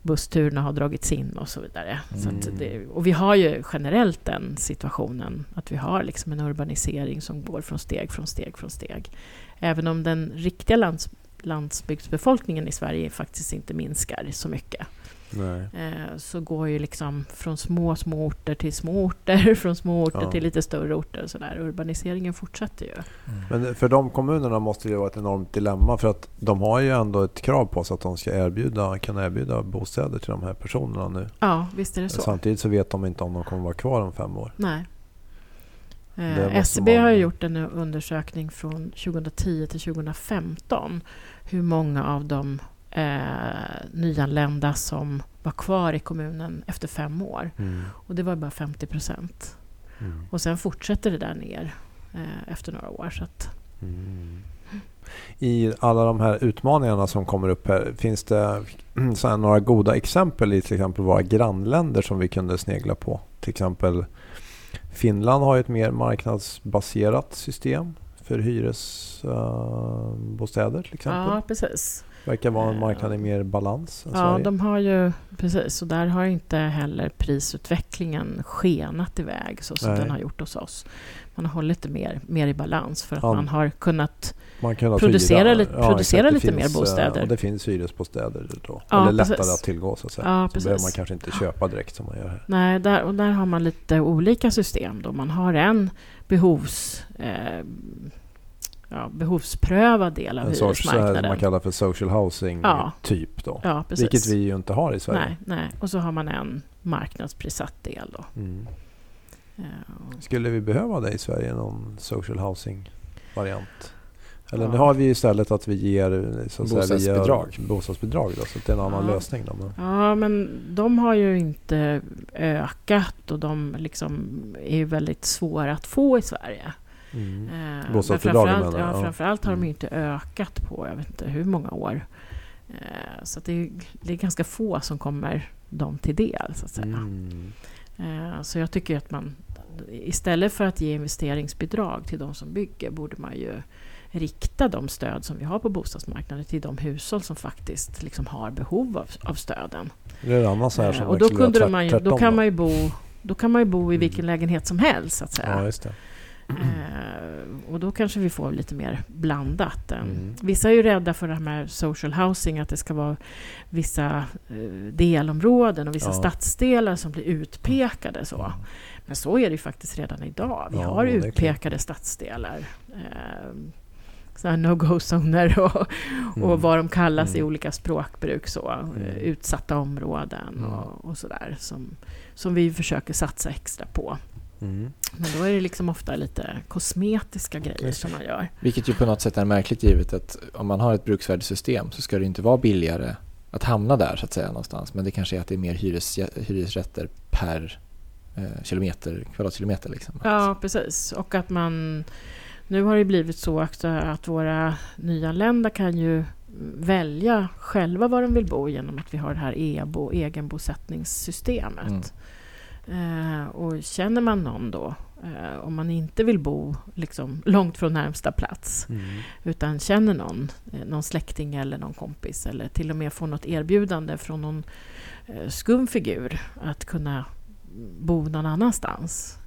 bussturerna har dragits in och så vidare. Så Mm. det, och vi har ju generellt den situationen att vi har liksom en urbanisering som går från steg från steg från steg. Även om den riktiga lands, landsbygdsbefolkningen i Sverige faktiskt inte minskar så mycket. Nej. Eh, så går ju liksom från små, små orter till små orter, [LAUGHS] från små orter Ja. till lite större orter och sådär. Urbaniseringen fortsätter ju. Men för de kommunerna måste det ju vara ett enormt dilemma för att de har ju ändå ett krav på sig att de ska erbjuda, kunna erbjuda bostäder till de här personerna nu. Ja, visst är det så. Samtidigt så vet de inte om de kommer vara kvar om fem år. Nej. Eh, SCB har ju gjort en undersökning från 2010 till 2015. Hur många av de eh, nyanlända som var kvar i kommunen efter fem år. Och det var bara 50 procent. Mm. Och sen fortsätter det där ner eh, efter några år. Så att, Mm. I alla de här utmaningarna som kommer upp här, finns det [CLEARS THROAT] så några goda exempel i till exempel våra grannländer som vi kunde snegla på? Till exempel Finland har ju ett mer marknadsbaserat system för hyresbostäder till exempel. ja, precis. Verkar vara en Eh, marknad i mer balans än Ja, Sverige. de har ju precis. Och där har inte heller prisutvecklingen skenat iväg så som Nej. den har gjort hos oss. Man har hållit det mer, mer i balans för att Ja. man har kunnat Man kan alltså producera hyra- lite- producera lite mer finns, eh, bostäder. Och det finns hyresbostäder då. Ja, Eller lättare precis. att tillgå så att säga. Ja, så precis. behöver man kanske inte köpa direkt som man gör här. Nej, där, och där har man lite olika system. Då. Man har en behovs, eh, ja, behovsprövad del av En sorts så här, som hyresmarknaden. man kallar för social housing Ja. typ då. ja, precis. Vilket vi ju inte har i Sverige. nej, nej. Och så har man en marknadsprissatt del. Då. Mm. Skulle vi behöva det i Sverige, någon social housing variant? Eller Ja. nu har vi istället att vi ger så att säga, Bostadsbidrag. vi gör bostadsbidrag då, så att det är en annan Ja. lösning. Då, men, Ja, men de har ju inte ökat och de liksom är väldigt svåra att få i Sverige. Mm. Eh, men framförallt, ja, Ja. framförallt har de Mm. ju inte ökat på jag vet inte hur många år. Eh, så det, är, det är ganska få som kommer dem till del. Så, att säga. Mm. Eh, så jag tycker att man istället för att ge investeringsbidrag till de som bygger borde man ju rikta de stöd som vi har på bostadsmarknaden till de hushåll som faktiskt liksom har behov av, av stöden. Eh, och då, kunde man ju, då kan man ju bo då kan man bo i Mm. vilken lägenhet som helst så att säga. Ja. Eh, och då kanske vi får lite mer blandat. Mm. Vissa är ju rädda för det här med social housing, att det ska vara vissa eh, delområden och vissa Ja. stadsdelar som blir utpekade. Så. Men så är det ju faktiskt redan idag. Vi Ja, har utpekade stadsdelar. Eh, no-go-zoner och, och Mm. vad de kallas i Mm. olika språkbruk. Så, Mm. Utsatta områden Mm. och, och sådär. Som, som vi försöker satsa extra på. Mm. Men då är det liksom ofta lite kosmetiska grejer som man gör. Vilket ju på något sätt är märkligt givet att om man har ett bruksvärdessystem så ska det inte vara billigare att hamna där så att säga någonstans. Men det kanske är att det är mer hyres, hyresrätter per eh, kilometer, kvadratkilometer liksom. Ja, precis. Och att man... Nu har det blivit så att våra nyanlända kan ju välja själva var de vill bo genom att vi har det här EBO, egenbosättningssystemet. Eh, och känner man någon då, eh, om man inte vill bo liksom, långt från närmsta plats Mm. utan känner någon, eh, någon släkting eller någon kompis eller till och med får något erbjudande från någon eh, skum figur att kunna bo någon annanstans.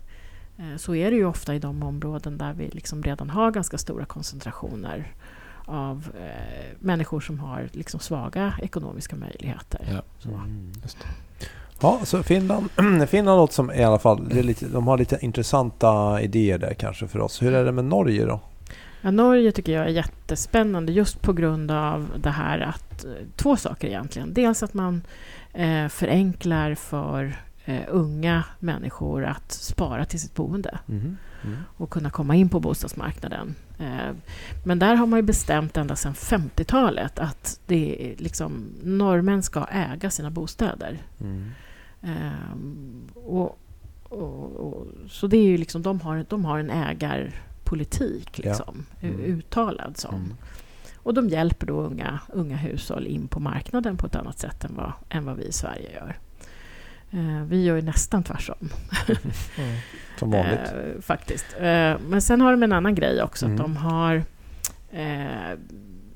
Eh, Så är det ju ofta i de områden där vi liksom redan har ganska stora koncentrationer av eh, människor som har liksom svaga ekonomiska möjligheter. Ja. Så. Mm. Ja, så Finland, [CLEARS THROAT] Finland låter som i alla fall, det är lite, de har lite intressanta idéer där kanske för oss. Hur är det med Norge då? Ja, Norge tycker jag är jättespännande just på grund av det här att eh, två saker egentligen. Dels att man eh, förenklar för eh, unga människor att spara till sitt boende Mm. och kunna komma in på bostadsmarknaden. Eh, men där har man ju bestämt ända sedan 50-talet att det är liksom, norrmän ska äga sina bostäder. Mm. Ehm, och, och, och, så det är ju liksom, de har, de har en ägarpolitik Ja. liksom, Mm. uttalad som. Mm. Och de hjälper då unga, unga hushåll in på marknaden på ett annat sätt än vad, än vad vi i Sverige gör. Eh, vi gör ju nästan tvärtom. [LAUGHS] Som vanligt. Eh, faktiskt. Men sen har de en annan grej också. Mm. Att de har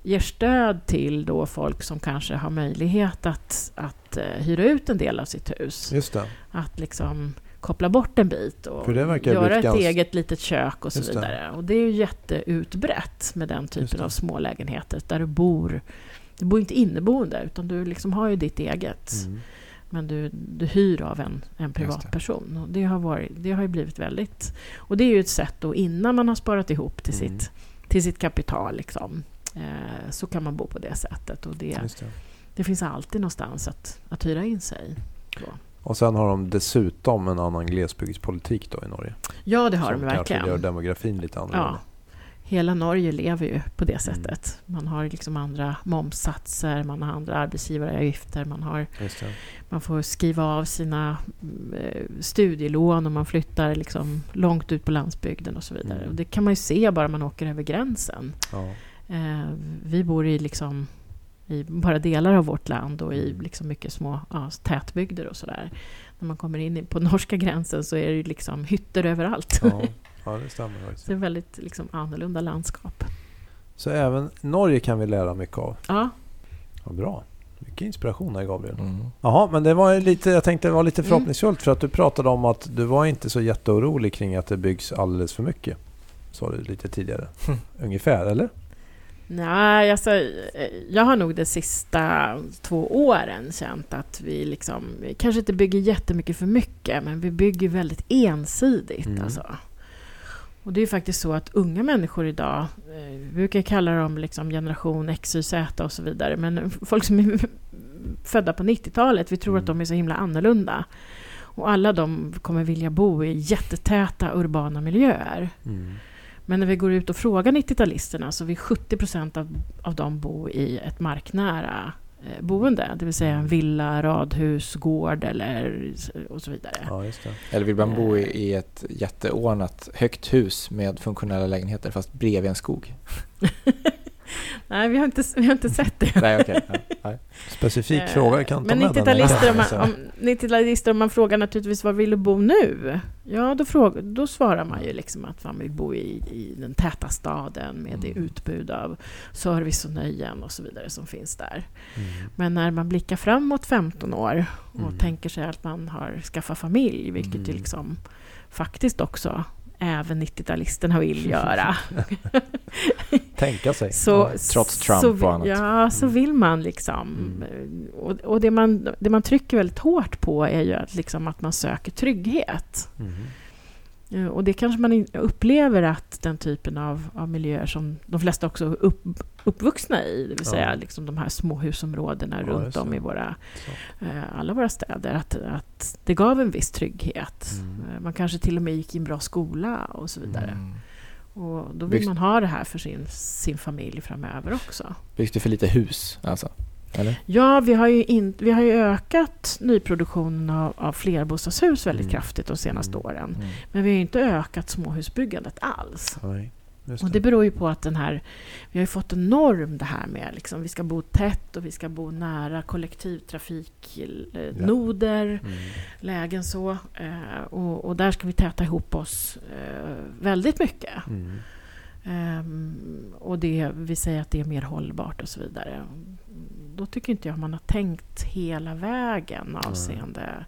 ger stöd till då folk som kanske har möjlighet att, att eh, hyra ut en del av sitt hus. Just det. Att liksom koppla bort en bit och göra ett ganska- eget litet kök och så vidare. Och det är ju jätteutbrett med den typen av små lägenheter där du bor. Du bor inte inneboende utan du liksom har ju ditt eget. Mm. Men du, du hyr av en, en privatperson. Och det, har varit, det har ju blivit väldigt... Och det är ju ett sätt då innan man har sparat ihop till, Mm. sitt, till sitt kapital. Liksom, eh, så kan man bo på det sättet. Och det, det. det finns alltid någonstans att, att hyra in sig. Då. Och sen har de dessutom en annan glesbygdspolitik då i Norge. Ja, det har som de kanske gör verkligen. demografin lite annorlunda. Ja. Hela Norge lever ju på det Mm. sättet. Man har liksom andra momssatser, man har andra arbetsgivaravgifter, man, har, man får skriva av sina mm, eh, studielån om man flyttar liksom långt ut på landsbygden och så vidare. Mm. Och det kan man ju se bara man åker över gränsen. Ja. Eh, vi bor i, liksom, i bara delar av vårt land och i Mm. liksom mycket små ja, tätbygder och sådär. När man kommer in på norska gränsen så är det ju liksom hytter överallt. Ja. [LAUGHS] ja, det stämmer faktiskt. Så det är väldigt liksom, annorlunda landskap. Så även Norge kan vi lära mycket av. Ja, Vad bra. Mycket inspiration här Gabriel. Mm. Jaha, men det var ju lite, jag tänkte det var lite Mm. förhoppningsfullt för att du pratade om att du var inte så jätteorolig kring att det byggs alldeles för mycket. Sa du lite tidigare. Hm. Ungefär, eller? Nej, alltså, jag har nog de sista två åren känt att vi liksom, vi kanske inte bygger jättemycket för mycket, men vi bygger väldigt ensidigt. Mm. Alltså. Och det är ju faktiskt så att unga människor idag, eh, vi brukar kalla dem liksom generation X, Y, Z och så vidare, men folk som är födda på 90-talet, vi tror Mm. att de är så himla annorlunda. Och alla de kommer vilja bo i jättetäta urbana miljöer. Mm. Men när vi går ut och frågar 90-talisterna så vill 70 procent av, av dem bo i ett marknära eh, boende. Det vill säga en villa, radhus, gård eller och så vidare. Ja, just det. Eller vill man bo i, i ett jätteordnat högt hus med funktionella lägenheter fast bredvid en skog? [LAUGHS] [LAUGHS] Nej, vi har inte, vi har inte sett det. Nej. Ja, nej. Specifik Eh, fråga, jag kan ta Men med den. 90-talister, om man, om, 90-talister, om man frågar naturligtvis var vill du bo nu? Ja, då, fråga, då svarar man ju liksom att man vill bo i, i den täta staden med det Mm. utbud av service och nöjen och så vidare som finns där. Mm. Men när man blickar framåt 15 år och Mm. tänker sig att man har skaffat familj, vilket Mm. ju liksom faktiskt också även 90-talisterna vill [LAUGHS] göra. [LAUGHS] Tänka sig. så, trots Trump så, och annat. Ja, så Mm. vill man liksom. Och, och det, man, det man trycker väldigt hårt på är ju att, liksom att man söker trygghet. Mm. Eh, Och det kanske man upplever att den typen av, av miljöer som de flesta också upp, uppvuxna i, det vill Ja. säga liksom de här småhusområdena Ja, runt om i våra, Så. eh, alla våra städer, att, att det gav en viss trygghet. Mm. Eh, Man kanske till och med gick i en bra skola och så vidare. Och då vill Byggs- man ha det här för sin, sin familj framöver också. Byggs det för lite hus alltså? Eller? Ja, vi har ju, in, vi har ju ökat nyproduktionen av, av flerbostadshus väldigt Mm. kraftigt de senaste Mm. åren. Mm. Men vi har ju inte ökat småhusbyggandet alls. Nej, just Och det beror ju på att den här, vi har ju fått en norm det här med liksom, vi ska bo tätt och vi ska bo nära kollektivtrafiknoder, Mm. lägen så. Eh, och, och där ska vi täta ihop oss eh, väldigt mycket. Mm. Ehm, och det, vi säger att det är mer hållbart och så vidare. Då tycker inte jag man har tänkt hela vägen avseende eh,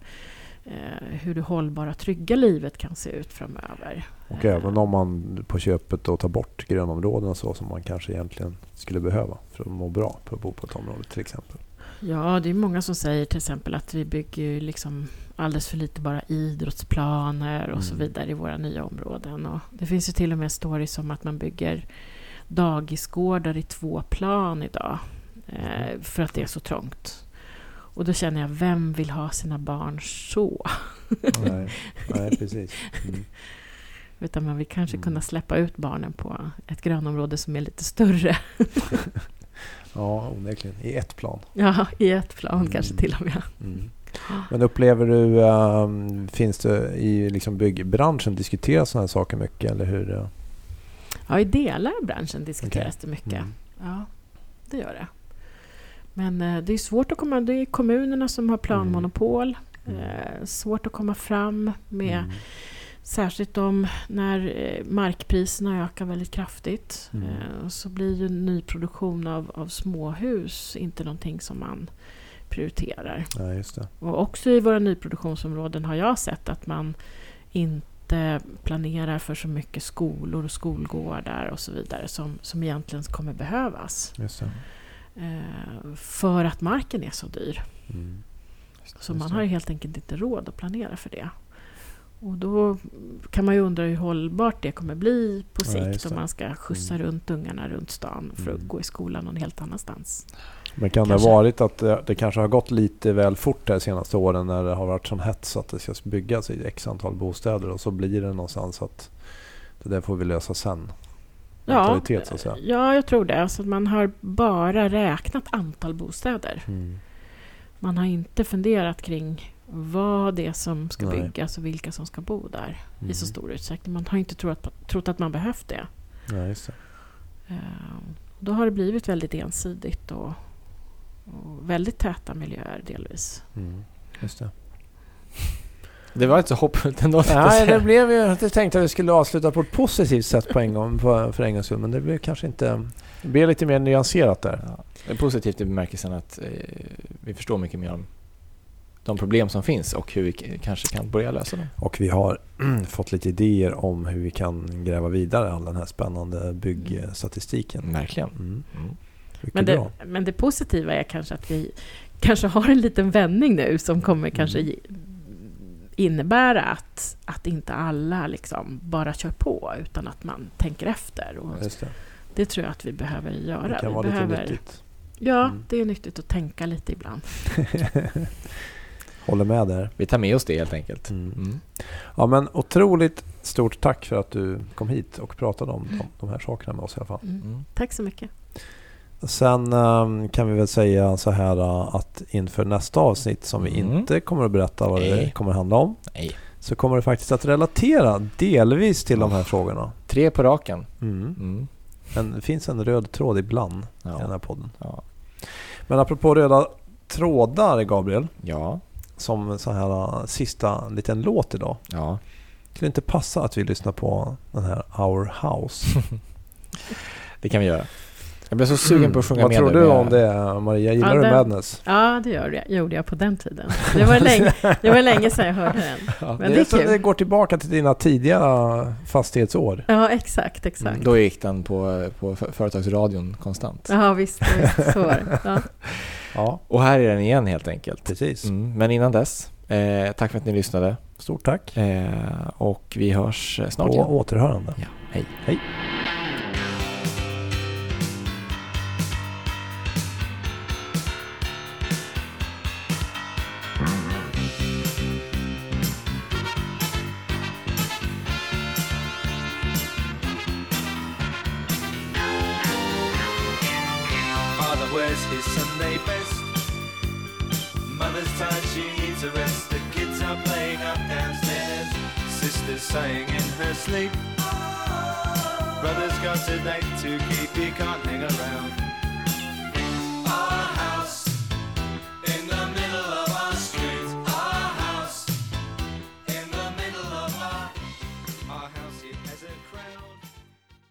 hur det hållbara, trygga livet kan se ut framöver. Och Eh, även om man på köpet då tar bort grönområden så som man kanske egentligen skulle behöva för att må bra för att bo på ett område till exempel. Ja, det är många som säger till exempel att vi bygger liksom alldeles för lite bara idrottsplaner och så Mm. vidare i våra nya områden. Och det finns ju till och med stories om att man bygger dagisgårdar i två plan idag eh, för att det är så trångt. Och då känner jag, vem vill ha sina barn så? nej, nej, precis. Mm. [LAUGHS] Utan man vill kanske Mm. kunna släppa ut barnen på ett grönområde som är lite större. [LAUGHS] Ja, onekligen. I ett plan. Ja, i ett plan Mm. kanske till och med. Mm. Men upplever du, ehm, finns det i liksom byggbranschen diskuteras sådana här saker mycket eller hur? eh? Ja, i delar av branschen diskuteras det mycket. Mm. Ja, det gör det. Men eh, det är svårt att komma... Det är kommunerna som har planmonopol. Mm. Eh, svårt att komma fram med... Mm. Särskilt om när eh, markpriserna ökar väldigt kraftigt. Mm. Så blir ju nyproduktion av, av småhus inte någonting som man prioriterar. Ja, just det. Och också i våra nyproduktionsområden har jag sett att man inte planerar för så mycket skolor och skolgårdar och så vidare som, som egentligen kommer behövas. Just. Eh, för att marken är så dyr. Mm. Så man har helt enkelt inte råd att planera för det. Och då kan man ju undra hur hållbart det kommer bli på sikt just om man ska skjutsa Mm. runt ungarna runt stan för att Mm. gå i skolan någon helt annanstans. Men kan Kanske. det ha varit att det, det kanske har gått lite väl fort de senaste åren när det har varit sån hets att det ska byggas i x antal bostäder och så blir det någonstans att det där får vi lösa sen. Ja, så att säga. ja, jag tror det. Alltså man har bara räknat antal bostäder. Mm. Man har inte funderat kring vad det är som ska Nej. byggas och vilka som ska bo där Mm. i så stor utsträckning. Man har inte trott, trott att man behövt det. Ja, just det. Eh, Då har det blivit väldigt ensidigt och, och väldigt täta miljöer delvis. Mm. Just det. Det var inte så hoppfullt ändå. Nej, det blev ju... Jag tänkte att vi skulle avsluta på ett positivt sätt på en gång för, för en gångs skull. Men det blev kanske inte... Det blev lite mer nyanserat där. Ja. Det är positivt i bemärkelsen att eh, vi förstår mycket mer om de problem som finns och hur vi kanske kan börja lösa dem. Och vi har [CLEARS THROAT] fått lite idéer om hur vi kan gräva vidare all den här spännande byggstatistiken. Verkligen. Mm. Mm. Men det, men det positiva är kanske att vi kanske har en liten vändning nu som kommer kanske Mm. Innebära att, att inte alla liksom bara kör på utan att man tänker efter. Och Just det. det tror jag att vi behöver göra. Det kan vi vara behöver, lite nyttigt. Ja, Mm. det är nyttigt att tänka lite ibland. [LAUGHS] Håller med där. Vi tar med oss det helt enkelt. Mm. Mm. Ja, men otroligt stort tack för att du kom hit och pratade om de, de här sakerna med oss i alla fall. Mm. Mm. Tack så mycket. Sen ehm, kan vi väl säga så här eh, att inför nästa avsnitt som vi Mm. inte kommer att berätta vad det Nej. kommer att handla om Nej. så kommer det faktiskt att relatera delvis till de här frågorna. Tre på raken. Mm. Mm. Men det finns en röd tråd ibland i den Ja. här podden. Ja. Men apropå röda trådar, Gabriel, ja. som så här eh, sista liten låt idag. Ja. Skulle det inte passa att vi lyssnar på den här Our House? [LAUGHS] Det kan vi göra. Jag blev så sugen på att sjunga Vad med tror du om det Maria? Gillar Ja, du den- Madness? Ja, det gör jag, gjorde jag på den tiden. Det var länge, [LAUGHS] det var länge sedan jag hörde den. Ja, Men det, det är är så kul. det går tillbaka till dina tidiga fastighetsår. Ja, exakt, exakt. Då gick den på, på för- företagsradion konstant. Ja, visst, visst så var det. Ja. Ja, Och här är den igen helt enkelt. precis. Mm. Men innan dess, eh, tack för att ni lyssnade. Stort tack. Eh, och vi hörs eh, snart På igen. återhörande. Ja, hej. Hej. Sighing in her sleep. Brother's got a date to keep, he can't hang around.